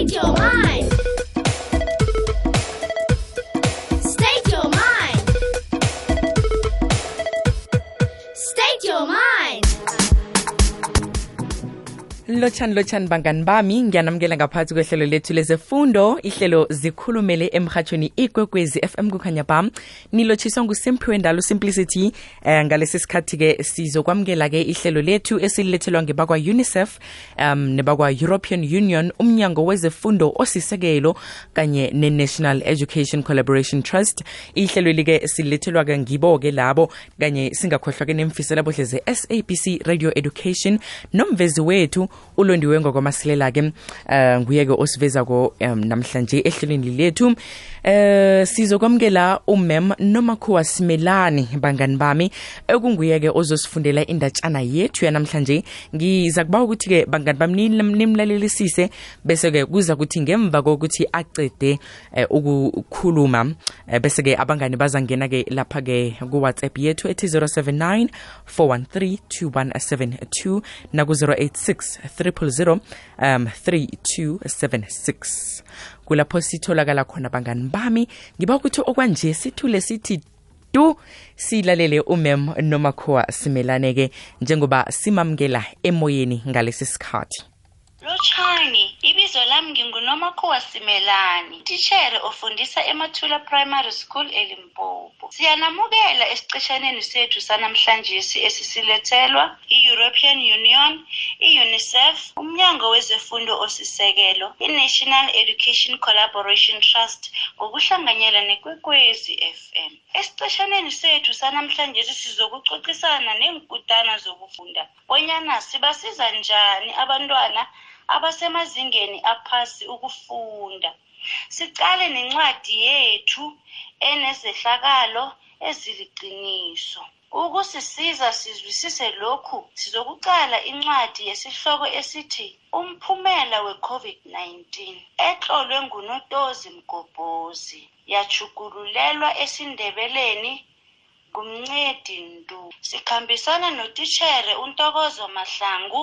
State your mind. Lotshani lotshani bangani bami. Ngiyanamukela ngaphansi kwehlelo lethu lezefundo. Ihlelo zikhulumele emhatshweni ikwekwezi fm kukhanya bam. Nilotshiswa ngusimphiwe ndalo simplicity. Um ngalesi sikhathi-ke sizokwamukela-ke ihlelo lethu esililethelwa ngebakwa-unicef um nebakwa-european union umnyango wezefundo osisekelo kanye ne-national education collaboration trust. Ihlelo li-ke silethelwa-ke ngibo-ke labo kanye singakhohlwa-ke nemfisela bohle ze-sabc radio education. Nomvezi wethu ulondiwe ngokwamasilela-ke um nguye-ke osiveza-ko um namhlanje ehlelweni lethu eh sizokwamukela umem nomakhuwa simelani bangani bami. Ekunguye-ke ozosifundela indatshana yethu yanamhlanje. Ngiza kuba ukuthi-ke bangani bami nimlalelisise bese-ke kuza kuthi ngemva kokuthi acede eh, ukukhuluma eh, bese-ke abangani bazangena-ke lapha-ke kuwhatsapp yethu ethi 079 413 2172 naku-086 300 um 3276 kulapho sitholakala khona bangani bami. Ngiba ukuthi okwanje sithule sithi du silalele umem nomakhowa simelane-ke njengoba simamukela emoyeni ngalesi sikhathi lotshani ibizo lami ngingunomakhuwa simelani titshere ofundisa emathula primary school elimpopo. Siyanamukela esiceshaneni sethu sanamhlanjesi esisilethelwa i-european union i-unicef umnyango wezefundo osisekelo i-national education collaboration trust ngokuhlanganyela nekwekwezi fm esiceshaneni sethu sanamhlanjesi sizokucocisana neenkutana zokufunda bonyana sibasiza njani abantwana abasemazingeni aphasi ukufunda. Sicale nencwadi yethu enezehlakalo eziliqiniso. Ukusisiza sizwisise lokhu sizokuqala incwadi yesihloko esithi umphumela we-covid-19 etlolwe ngunotozi mgobhozi yachugululelwa esindebeleni ngumncedi ndu. Sikhambisana notitshere untokozo mahlangu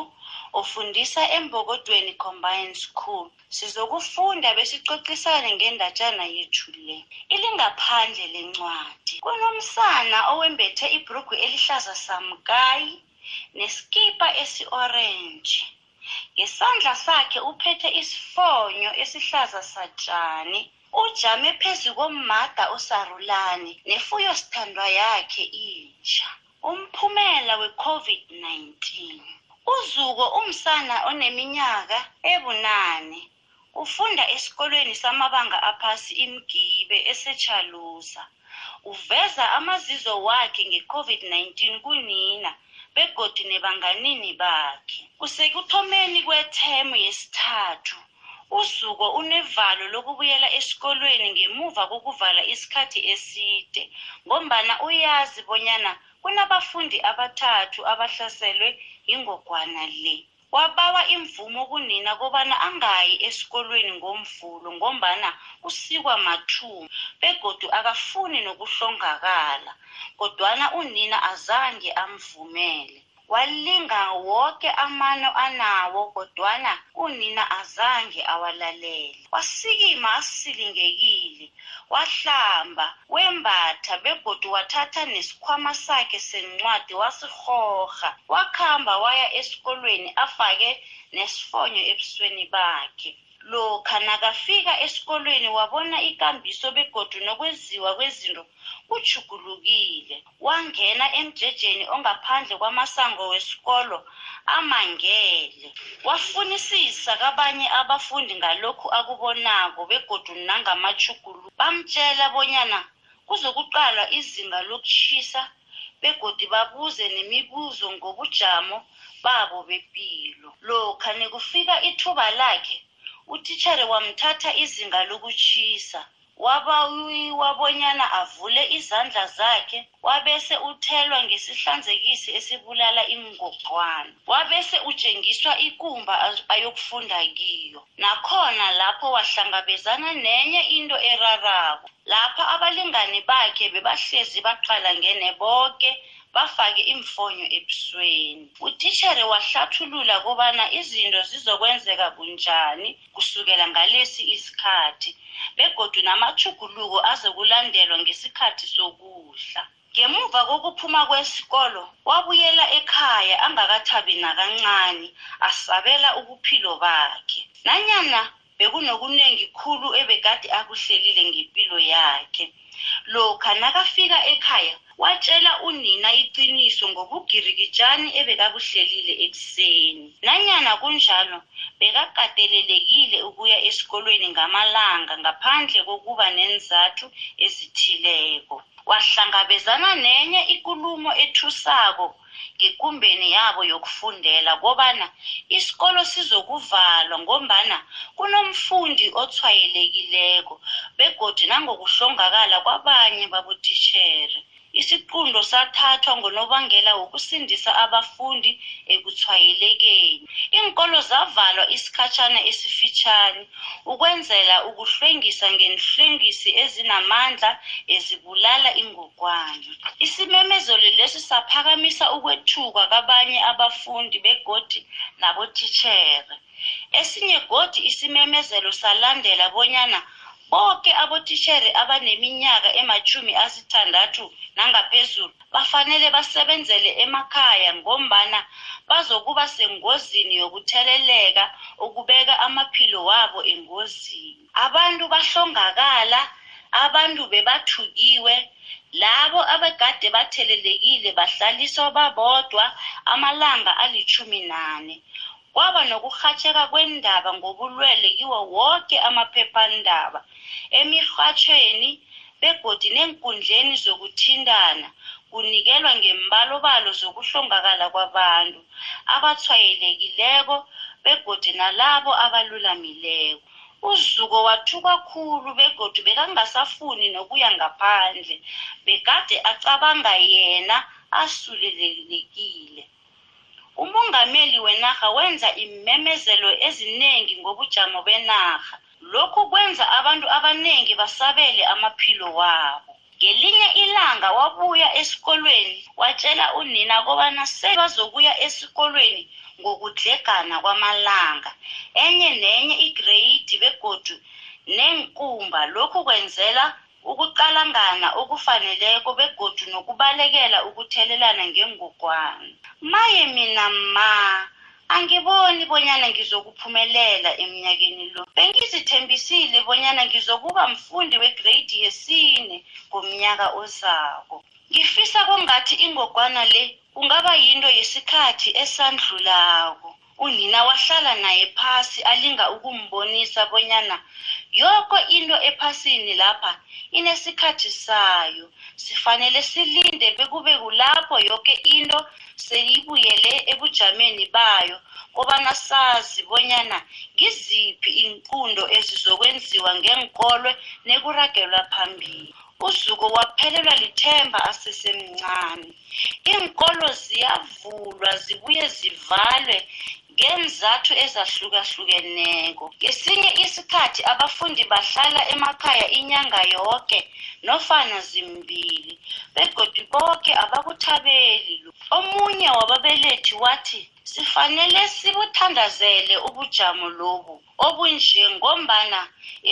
ofundisa embokodweni combined school. Sizokufunda besixoxisane ngendatshana yethu le. Ilingaphandle lencwadi. Kunomsana owembethe ibhrugu elihlaza samkayi neskipa esi-orenji ngesandla sakhe uphethe isifonyo esihlaza satshani ujame phezu kommada osarulani nefuyo sithandwa yakhe intsha. Umphumela we-covid-19 uzuko umsana oneminyaka ebunane ufunda esikolweni samabanga aphasi imgibe esechalusa uveza amazizo wakhe nge-covid-19 kunina begodi nebanganini bakhe. Kusekuthomeni kwethemu yesithathu uzuko unevalo lokubuyela esikolweni ngemuva kokuvala isikhathi eside ngombana uyazi bonyana kunabafundi abathathu abahlaselwe yingogwana le. Wabawa imvumo kunina kobana angayi esikolweni ngomvulo ngombana usikwa mathumbu begodu akafuni nokuhlongakala kodwana unina azange amvumele. Walinga woke amano anawo kodwana unina azange awalalele. Wasikima asilingekile wahlamba wembatha begodu wathatha nesikhwama sakhe sencwadi wasirhorha wakhamba waya esikolweni afake nesifonyo ebusweni bakhe lokha nakafika esikolweni wabona ikambiso begodu nokwenziwa kwezinto kujugulukile wangena emjejeni ongaphandle kwamasango wesikolo amangele. Wafunisisa kabanye abafundi ngalokhu akubonako begodu nangamachugulu bamtshela bonyana kuzokuqalwa izinga lokutshisa begodi babuze nemibuzo ngobujamo babo bepilo. Lokha nekufika ithuba lakhe utitshere wamthatha izinga lokutshisa wabawiwa bonyana avule izandla zakhe wabese uthelwa ngesihlanzekisi esibulala ingogwana wabese utshengiswa ikumba az- ayokufunda kiyo. Nakhona lapho wahlangabezana nenye into erarako. Lapha abalingani bakhe bebahlezi baqalangene boke bafake imfonyo ebusweni. Utitshere wahlathulula kobana izinto zizokwenzeka kunjani kusukela ngalesi isikhathi begodu namachuguluko azokulandelwa ngesikhathi sokudla. Ngemuva kokuphuma kwesikolo wabuyela ekhaya angakathabi nakancane asabela ubuphilo bakhe. Nanyana bekunokuningi khulu ebekade akuhlelile ngempilo yakhe lokha nakafika ekhaya watshela unina iqiniso ngobugirikitshani ebekabuhlelile ekuseni. Nanyana kunjalo bekakatelelekile ukuya esikolweni ngamalanga ngaphandle kokuba nenzathu ezithileko. Wahlangabezana nenye ikulumo ethusako ngekumbeni yabo yokufundela kobana isikolo sizokuvalwa ngombana kunomfundi othwayelekileko begodi nangokuhlongakala kwabanye babotitshere isiqundo sathathwa ngonobangela wokusindisa abafundi ekuthwayelekeni. Iinkolo zavalwa isikhatshana esifitshane ukwenzela ukuhlwengisa ngenhlwengisi ezinamandla ezibulala ingogwana. Isimemezelo lesi saphakamisa ukwethuka kabanye abafundi begodi nabotitshere esinye godi isimemezelo salandela bonyana boke abotitshere abaneminyaka emachumi asithandathu nangaphezulu bafanele basebenzele emakhaya ngombana bazokuba sengozini yokutheleleka ukubeka amaphilo wabo engozini. Abantu bahlongakala abantu bebathukiwe labo abegade bathelelekile bahlaliswa babodwa amalanga alichumi nane. Kwaba nokurhatsheka kwendaba ngobulwele kiwo woke amaphephandaba emirhatshweni begodi neenkundleni zokuthintana kunikelwa ngembalobalo zokuhlongakala kwabantu abathwayelekileko begodi nalabo abalulamileko. Uzuko wathukwa khulu begodu bekangasafuni nokuya ngaphandle begade acabanga yena asulelekile. Umongameli wenarha wenza imemezelo eziningi ngobujamo benarha. Lokhu kwenza abantu abaningi basabele amaphilo wabo. Ngelinye ilanga wabuya esikolweni watshela unina kobana sebazokuya esikolweni ngokudlegana kwamalanga. Enye nenye igreyidi begodu nenkumba lokhu kwenzela ukuqalangana okufaneleko begodu nokubalekela ukuthelelana ngengogwana. Maye mina ma angiboni bonyana ngizokuphumelela eminyakeni lo. Bengizithembisile bonyana ngizokuba mfundi wegreyidi yesine ngomnyaka ozako ngifisa kongathi ingogwana le kungaba yinto yesikhathi esandlulako unina wahlala naye phasi alinga ukumbonisa bonyana yoko into ephasini lapha inesikhathi sayo. Sifanele silinde bekube kulapho yoke into seyibuyele ebujameni bayo kobana sazi bonyana ngiziphi inqundo ezizokwenziwa ngenkolwe nekuragelwa phambili. Uzuko waphelelwa lithemba asesemncane. Iinkolo ziyavulwa zibuye zivalwe ngeenzathu ezahlukahlukeneko ngesinye isikhathi abafundi bahlala emakhaya inyanga yoke nofana zimbili begodi boke abakuthabeli omunye wababelethi wathi sifanele sibuthandazele ubujamo lobu obunje ngombana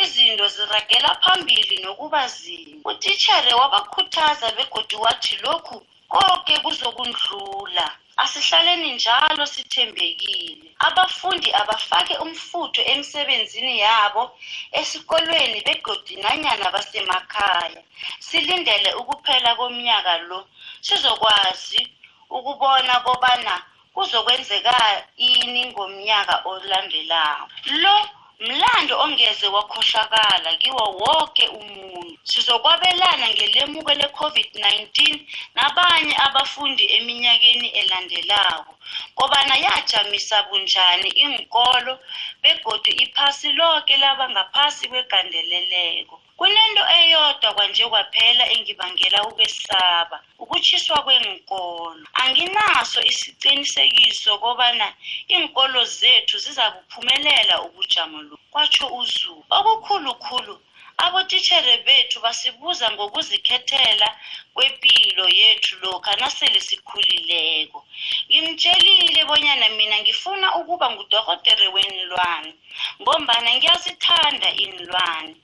izinto ziragela phambili nokuba zimbi. Utitshere wabakhuthaza begodi wathi lokhu konke kuzokundlula asihlaleni njalo sithembekile. Abafundi abafake umfutho emsebenzini yabo esikolweni begodi nanyana basemakhaya. Silindele ukuphela komnyaka lo. Sizokwazi ukubona kobana kuzokwenzeka ini ngomnyaka olandelako. Lo mlando ongeze wakhohlakala kiwo woke umuntu. Sizokwabelana ngelemuko le-covid-19 nabanye abafundi eminyakeni elandelako kobana yajamisa bunjani inkolo begodu iphasi loke laba ngaphasi kwegandeleleko. Kunento eyodwa kwanje kwaphela engibangela ukwesaba. Ukutshiswa kweenkolo. Anginaso isiqinisekiso kobana iinkolo zethu zizabuphumelela ubujamo lo kwatsho uzulu. Okukhulukhulu abotitshere bethu basibuza ngokuzikhethela kwempilo yethu lokha nasele sikhulileko. Ngimtshelile bonyana mina ngifuna ukuba ngudorhotere weenlwane ngombana ngiyazithanda iinlwane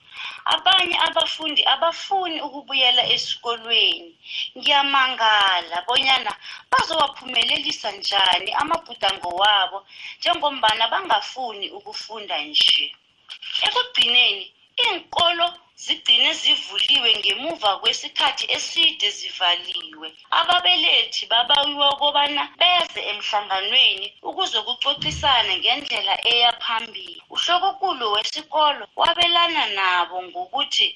abanye abafundi abafuni ukubuyela esikolweni. Ngiyamangala bonyana bazowaphumelelisa njani amabhudango wabo njengombana bangafuni ukufunda nje. Ekugcineni iinkolo zigcine zivuliwe ngemuva kwesikhathi eside zivaliwe. Ababelethi babawiwa kobana beze emhlanganweni ukuzokucocisana ngendlela eya phambili. Uhlokokulu wesikolo wabelana nabo ngokuthi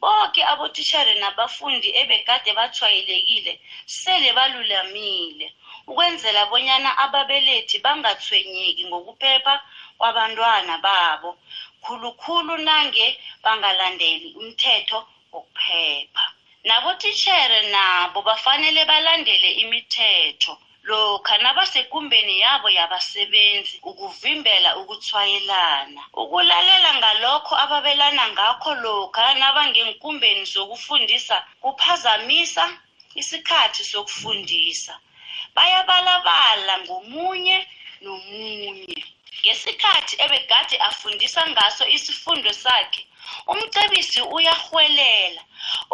boke abotitshere nabafundi ebegade bathwayelekile sele balulamile ukwenzela bonyana ababelethi bangathwenyeki ngokuphepha kwabantwana babo. Khulukhulu nange bangalandeli umthetho wokuphepha. Nabotitshere nabo bafanele balandele imithetho lokha nabasekumbeni yabo yabasebenzi ukuvimbela ukuthwayelana ukulalela ngalokho ababelana ngakho lokha nabangenkumbeni zokufundisa kuphazamisa isikhathi sokufundisa. Bayabalabala ngomunye nomunye. Ngesikhathi ebegade afundisa ngaso isifundo sakhe umcebisi uyarhwelela.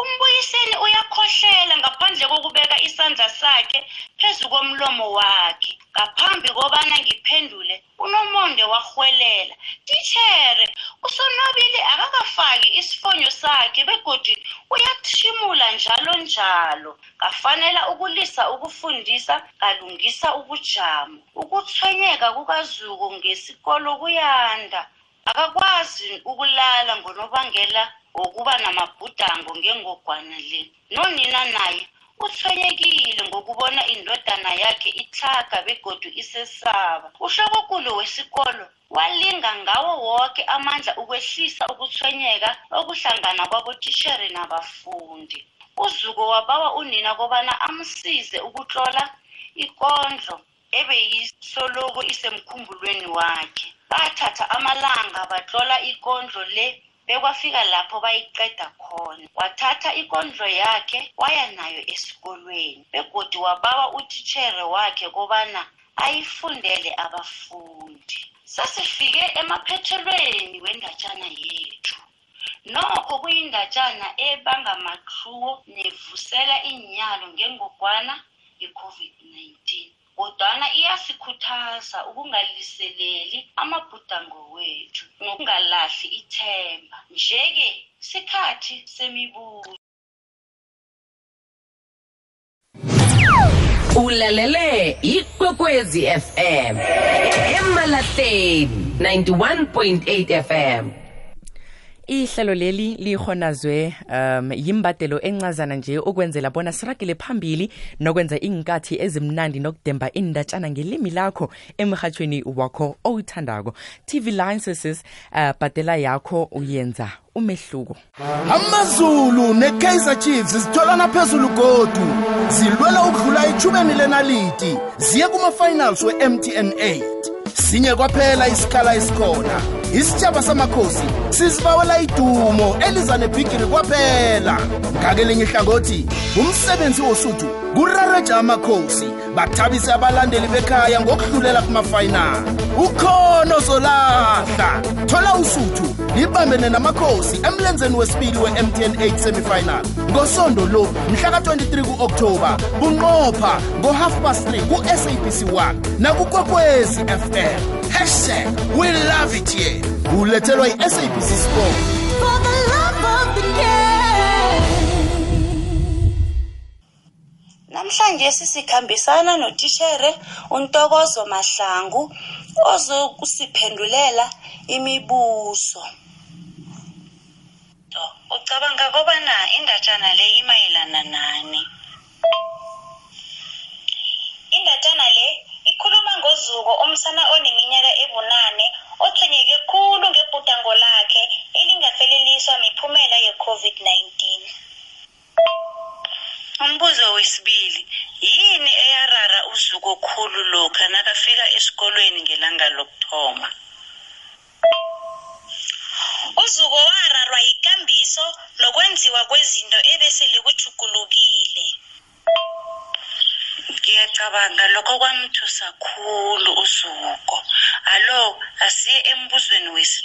Umbuyiseni uyakhohlela ngaphandle kokubeka isandla sakhe phezu komlomo wakhe ngaphambi kobana ngiphendule unomonde warhwelela. Titshere usonwabile akakafaki isifonyo sakhe begodi uyathimula njalo njalo. Ngafanela ukulisa ukufundisa ngalungisa ubujamo. Ukuthwenyeka kukazuko ngesikolo kuyanda. Akakwazi ukulala ngonobangela wokuba namabhudango ngengogwana le. Nonina naye uthwenyekile ngokubona indodana yakhe itlhaga begodu isesaba. Uhlokokulu wesikolo walinga ngawo woke amandla ukwehlisa ukuthwenyeka okuhlangana kwabotitshere nabafundi. Uzuko wabawa unina kobana amsize ukutlola ikondlo ebeyisoloko isemkhumbulweni wakhe. Bathatha amalanga batlola ikondlo le bekwafika lapho bayiqeda khona. Wathatha ikondlo yakhe waya nayo esikolweni begodi wabawa utitshere wakhe kobana ayifundele abafundi sasifike emaphethelweni wendatshana yethu. Nokho kuyindatshana ebangamakluwo nevusela iinyalo ngengogwana i-covid-19 kodwana iyasikhuthaza ukungaliseleli amabhudango wethu nokungalahli ithemba. Nje-ke sikhathi semibuzo. Ulalele ikwekwezi fm emalahleni 91.8 fm ihlelo leli lihonazwe um yimbadelo encazana nje ukwenzela bona siragele phambili nokwenza inkathi ezimnandi nokudemba indatshana ngelimi lakho emhathweni wakho owuthandako. Tv licenses uh, bhadela yakho uyenza umehluko. Amazulu ne-kaizer chiefs zitholana phezulu godu. Zilwela ukudlula ethubeni lenaliti. Ziye kuma-finals we-mtn 8 sinye kwaphela isikhala esikhona isitshaba samakhosi sizibawela idumo eliza nebhigiri kwaphela. Ngakelinye ihlangothi umsebenzi wosuthu kurareja amakhosi. Bathabise abalandeli bekhaya ngokudlulela kumafayinali ukhona ozolahla thola usuthu libambene namakhosi emlenzeni wesibili we-mtn 8 semifinal. Ngosondo lo mhlaka-23 ku-oktoba bunqopha ngo-half past 3 ku-sabc 1 nakukwekwezi fm hashtag we love it ye ulethelwa yi-sabc sport namhlanje sisikhambisana notitshere untokozo mahlangu ozokusiphendulela imibuso To, ucabanga kobana indatshana le imayelana nani? Indatshana le ikhuluma ngozuko umsana oneminyaka ebunane othwenyeke khulu ngebhudango lakhe elingafeleliswa miphumela ye-covid-19. umbuzo wesibili yini eyarara uzuko khulu lokha nakafika esikolweni ngelanga lokuthoma? Uzuko wararwa yikambiso nokwenziwa kwezinto ebesele kujugulukile ngiyacabanga lokho kwamthusa khulu uzuko alo asiye embuzweni wesi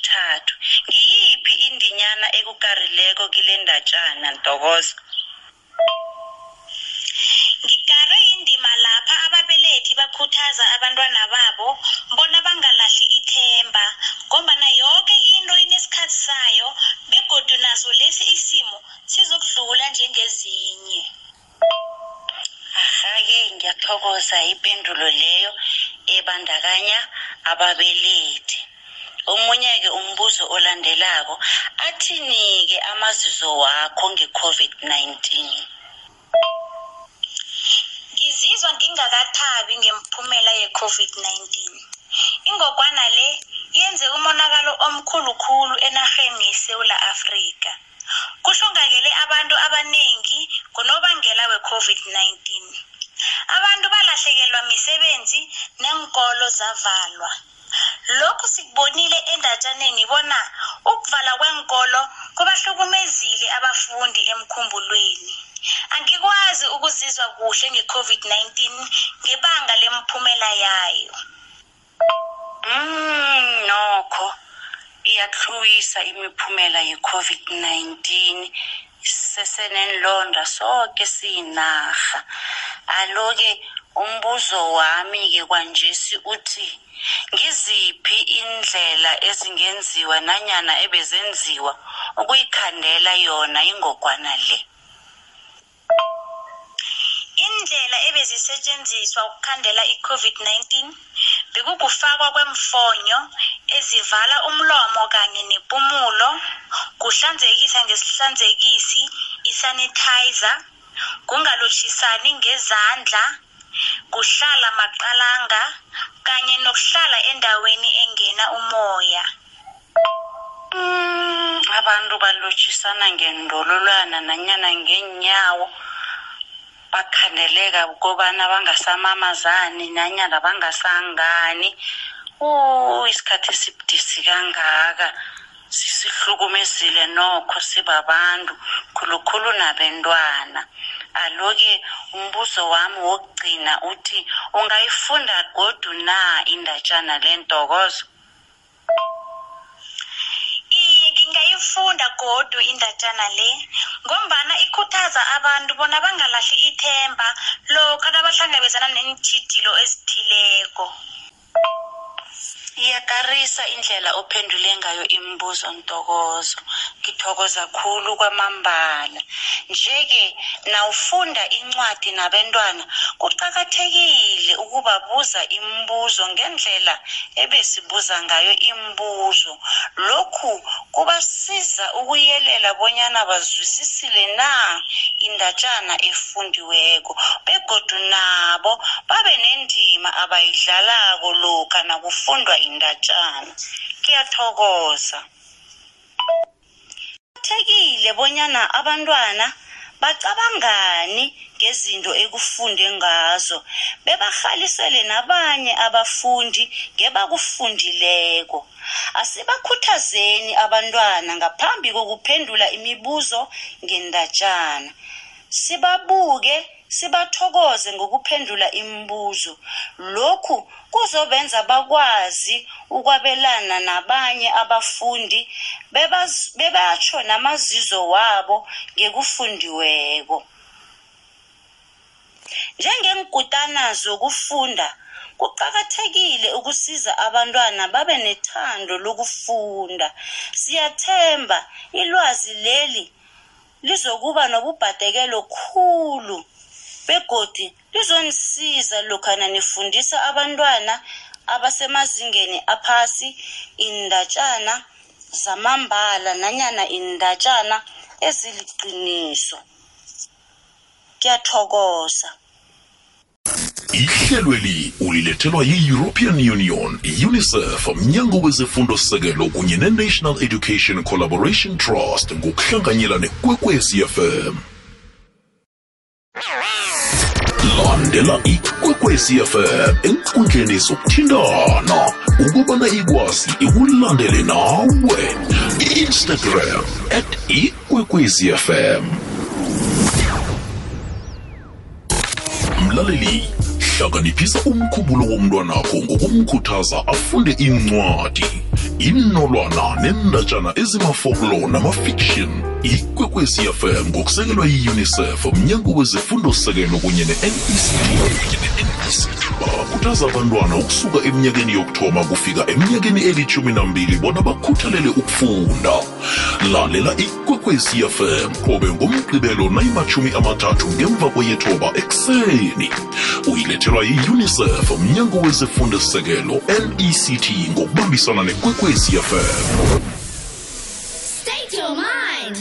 ababelethi omunye-ke umbuzo olandelako athini-ke amazizo wakho nge-covid-19 ngizizwa ngingakathabi ngemphumela ye-covid-19 ingogwana le yenze umonakalo omkhulukhulu enarheni yesewula afrika. Kuhlongakele abantu abaningi ngonobangela we-covid-19 abantu balahlekelwa misebenzi neenkolo zavalwa. Lokhu sikubonile endatshaneni bona ukuvala kweenkolo kubahlukumezile abafundi emkhumbulweni. Angikwazi ukuzizwa kuhle nge-covid-19 ngebanga lemphumela yayo. Mm, nokho iyahlwisa imiphumela ye-covid-19 sesenenlonda soke siyinarha. Alo-ke umbuzo wami-ke kwanjesi uthi ngiziphi indlela ezingenziwa nanyana ebezenziwa ukuyikhandela yona ingogwana le? Indlela ebezisetshenziswa ukukhandela i-covid-19 bekukufakwa kwemfonyo ezivala umlomo kanye nepumulo kuhlanzekisa ngesihlanzekisi isanitizer kungalotshisani ngezandla kuhlala maqalanga kanye nokuhlala endaweni engena umoya. Mm, abantu balotshisana ngendololwana nanyana ngeenyawo. Bakhandeleka kobana bangasamamazani nanyana bangasangani. U isikhathi esibudisi kangaka. Sisihlukumezile nokho sibabantu khulukhulu nabentwana. Alo-ke umbuzo wami wokugcina uthi ungayifunda godu na indatshana lentokozo iye ngingayifunda godu indatshana le ngombana ikhuthaza abantu bona bangalahli ithemba lokha nabahlangabezana neentjhijilo ezithileko. Iyakarisa indlela ophendule ngayo imibuzo ntokozo. Ngithokoza khulu kwamambala. Nje-ke nawufunda incwadi nabentwana kuqakathekile ukubabuza imibuzo ngendlela ebesibuza ngayo imibuzo. Lokhu kubasiza ukuyelela bonyana bazwisisile na indatshana efundiweko begodu nabo babe nendima abayidlalako lokha nakufundwa indatshana kuyathokoza. Kuqakathekile bonyana abantwana bacabangani ngezinto ekufunde ngazo bebahalisele nabanye abafundi ngebakufundileko. Asibakhuthazeni abantwana ngaphambi kokuphendula imibuzo ngendatshana sibabuke sibathokoze ngokuphendula imibuzo. Lokhu kuzobenza bakwazi ukwabelana nabanye abafundi bebatsho namazizo wabo ngekufundiweko. Njengeenkutana zokufunda kuqakathekile ukusiza abantwana babe nethando lokufunda. Siyathemba ilwazi leli lizokuba nobubhadekelo khulu begodi lizonisiza lokhana nifundisa abantwana abasemazingeni aphasi indatshana zamambala nanyana indatshana eziliqiniso. Kuyathokoza. Ihlelweli ulilethelwa yi-european union unicef mnyango wezefundo sekelo kunye ne-national education collaboration trust ngokuhlanganyela nekwekwezi landela ikwekwezi fm enkundleni zokuthintana ukubana ikwazi ikulandele nawe. Instagram at ikwekwezi fm mlaleli hlakaniphisa umkhumbulo womntwanakho ngokumkhuthaza afunde incwadi inolwana nendatshana ezimafoklo namafiction ikwekwezi fm ngokusekelwa yi-unicef mnyango wezifundo-sekelo kunye ne-nect bakhuthaza abantwana ukusuka eminyakeni yokuthoma kufika eminyakeni elithumi nambili bona bakhuthalele ukufunda. Lalela ikwekwezi fm qobe ngomgqibelo nayimachumi amathathu ngemva kweyethoba ekuseni. Uyilethelwa yi-unicef mnyango wezifundo-sekelo nect ngokubambisana nekwekwezi fm State your mind.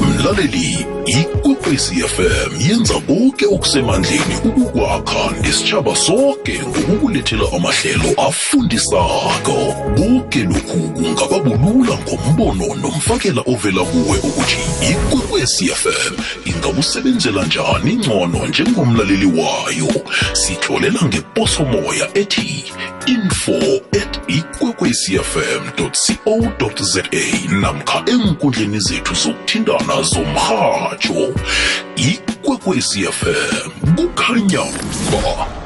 mlaleli ikwekwezi fm yenza konke okusemandleni ukukwakha nesitshaba sonke ngokukulethela amahlelo afundisako. Konke lokhu kungaba bulula ngombono nomfakela ovela kuwe ukuthi ikwekwezi fm ingakusebenzela njani ngcono njengomlaleli wayo. Sitholela ngeposomoya ethi info at ikwekwecfm co za namkha enkundleni zethu zokuthintana zomrhatsho ikwekwecfm kukhanya ba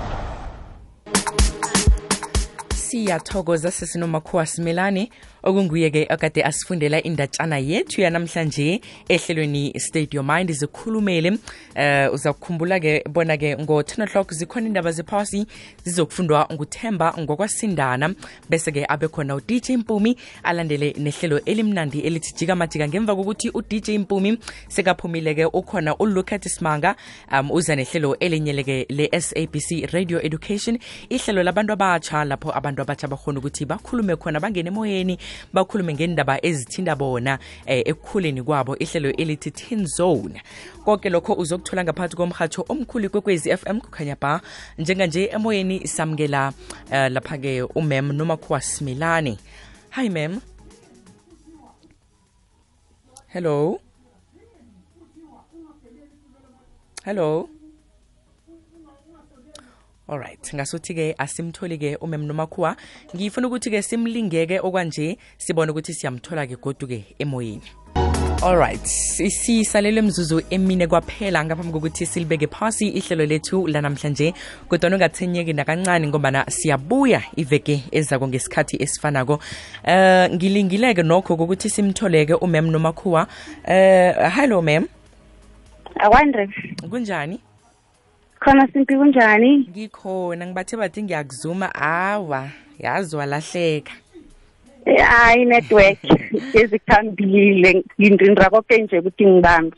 siyathokoza sesinomakhuwa simelane okunguye-ke okade asifundela indatshana yethu yanamhlanje ehlelweni state your mind zikhulumele. Uh, uza kukhumbula-ke bona-ke ngo-10 o'clock zikhona indaba zephasi zizokufundwa nguthemba ngokwasindana. Bese-ke abekhona udj mpumi alandele nehlelo elimnandi elithi jika majika. Ngemva kokuthi udj mpumi sekaphumile-ke ukhona ulucat smanga um uza nehlelo elinyeleke le-sabc radio education ihlelo labantu abatsha lapho abantu abatsha bakhona ukuthi bakhulume khona bangene emoyeni bakhulume ngendaba ezithinda bona eh, ekukhuleni kwabo ihlelo elithi tin zone. Konke lokho uzokuthola ngaphakathi komhatho omkhulu kwekwezi fm kukhanya ba njenganje emoyeni samukela uh, lapha-ke umem nomakhuwa similane hi mem. Hello? Hello alright ngasuthi-ke asimtholi-ke umem nomakhuwa. Ngifuna ukuthi-ke simlingeke okwanje sibone ukuthi siyamthola-ke godu-ke emoyeni. Alright sisalelwe mzuzu emine kwaphela ngaphambi kokuthi silibeke phasi ihlelo lethu lanamhlanje kodwa ungathenyeki nakancane ngombana siyabuya iveke ezako ngesikhathi esifanako. Uh, ngilingileke nokho kokuthi simtholeke umem nomakhuwa. Uh, hello mem akwande. Kunjani? Khona simpi kunjani? Ngikhona ngibathe bathi ngiyakuzuma. Awa yazi walahleka. Hayi network ezikhambile. Ngindrinda konke nje ukuthi ngibambe.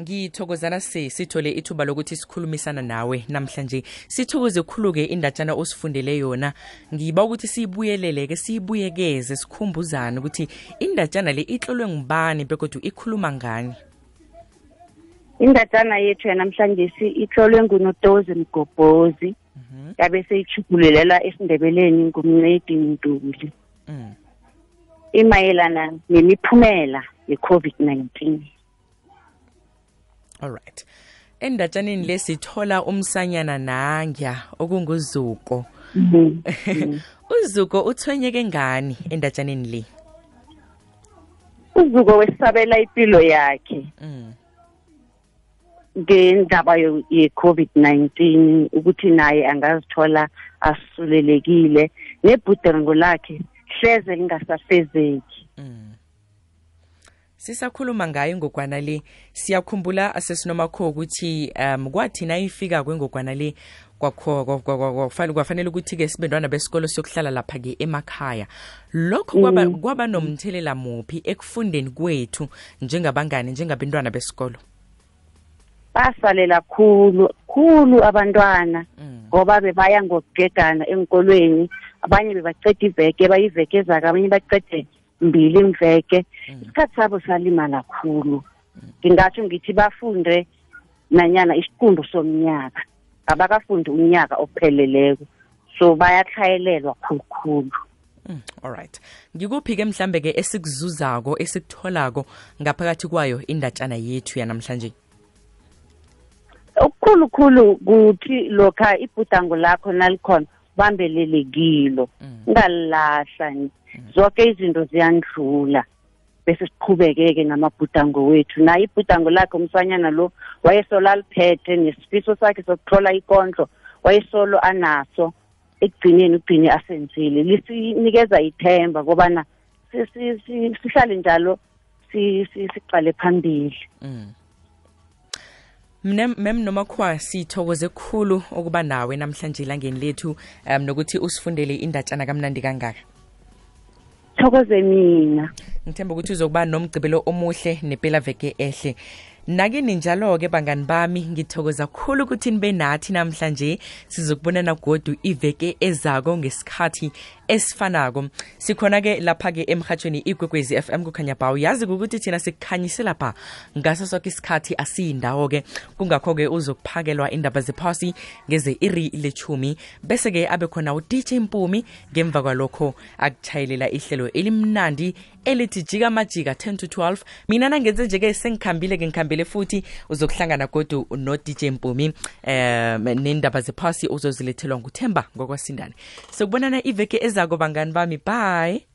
Ngithokozana se sithole ithuba lokuthi sikhulumisana nawe namhlanje. Sithokoze khulu-ke indatshana osifundele yona. Ngiba ukuthi siyibuyelele-ke siyibuyekeze sikhumbuzane ukuthi indatshana le itlolwe ngubani bekodwa ikhuluma ngani. Indatshana yethu yanamhlanje si- itlolwe ngunodozi mgobhozi. Yabe seyichugululela esindebeleni ngumncedi mduli mm. imayelana nemiphumela ye-covid-19 alright endatshaneni le sithola umsanyana nangya okunguzuko. Uzuko uthwenyeke ngani endatshaneni le? Uzuko wesabela impilo yakhe. Mm. Ngendaba yo- ye-covid-19 ukuthi naye angazithola asulelekile. Nebhudango lakhe hleze lingasafezeki. Mm. sisakhuluma ngayo ingogwana le. Siyakhumbula asesinomakho ukuthi um kwathi nayifika kwengogwana le kwafanele ukuthi-ke sibentwana besikolo siyokuhlala lapha-ke emakhaya. Lokho kwaba, kwaba nomthelela muphi ekufundeni kwethu njengabangane njengabentwana besikolo? Basalela khulu khulu abantwana. Mm. ngoba bebaya ngokugegana enkolweni abanye bebaceda iveke bayiveke ezako abanye bacede mbili imveke isikhathi sabo salimala khulu. Ngingatsho ngithi bafunde nanyana isiqunto somnyaka. Abakafundi unyaka opheleleko so bayatlhayelelwa khulukhulu. Mm, alright ngikuphi-ke mhlambe-ke esikuzuzako esikutholako ngaphakathi kwayo indatshana yethu yanamhlanje? Okukhulukhulu kuthi lokha ibhudango lakho nalikhona bambelele kilo. Ungalilahla zonke izinto ziyandlula. Bese siqhubeke-ke namabhudango wethu. Naye ibhudango lakhe umsanyana lo wayesolo aliphethe nesifiso sakhe sokuthola ikondlo wayesolo anaso. Ekugcineni ugcine asenzile. Lisinikeza ithemba kobana si- si- si- sihlale njalo si- si- siqale phambili. Mne mem nomakhwa sithokoze kukhulu ukuba nawe namhlanje ilangeni lethu um nokuthi usifundele indatshana kamnandi kangaka. Thokoze mina. Ngithemba ukuthi uzokuba nomgcibelo omuhle nepela veke ehle. Nakini njalo-ke bangani bami ngithokoza khulu ukuthi nibe nathi namhlanje sizokubonana godu iveke ezako ngesikhathi esifanako. Sikhona-ke lapha-ke emhatshweni igwegwezi m kukhanya ba uyazi ukuthi thina sikukhanyise lapha ngaso soke isikhathi asiyindawo-ke. Kungakho-ke uzokuphakelwa indaba zephasi ngeze iri lechumi bese-ke abe khona udj mpumi. Ngemva kwalokho akuchayelela ihlelo elimnandi elithi jika majika 10 to 12 mina nangenze nje-ke sengikhambile-ke ngikhambile futhi uzokuhlangana godu no-dj mpumi um nendaba zephasi uzozilethelwa nguthemba ngokwasindane. Sokubonana iveke ezako bangani bami bye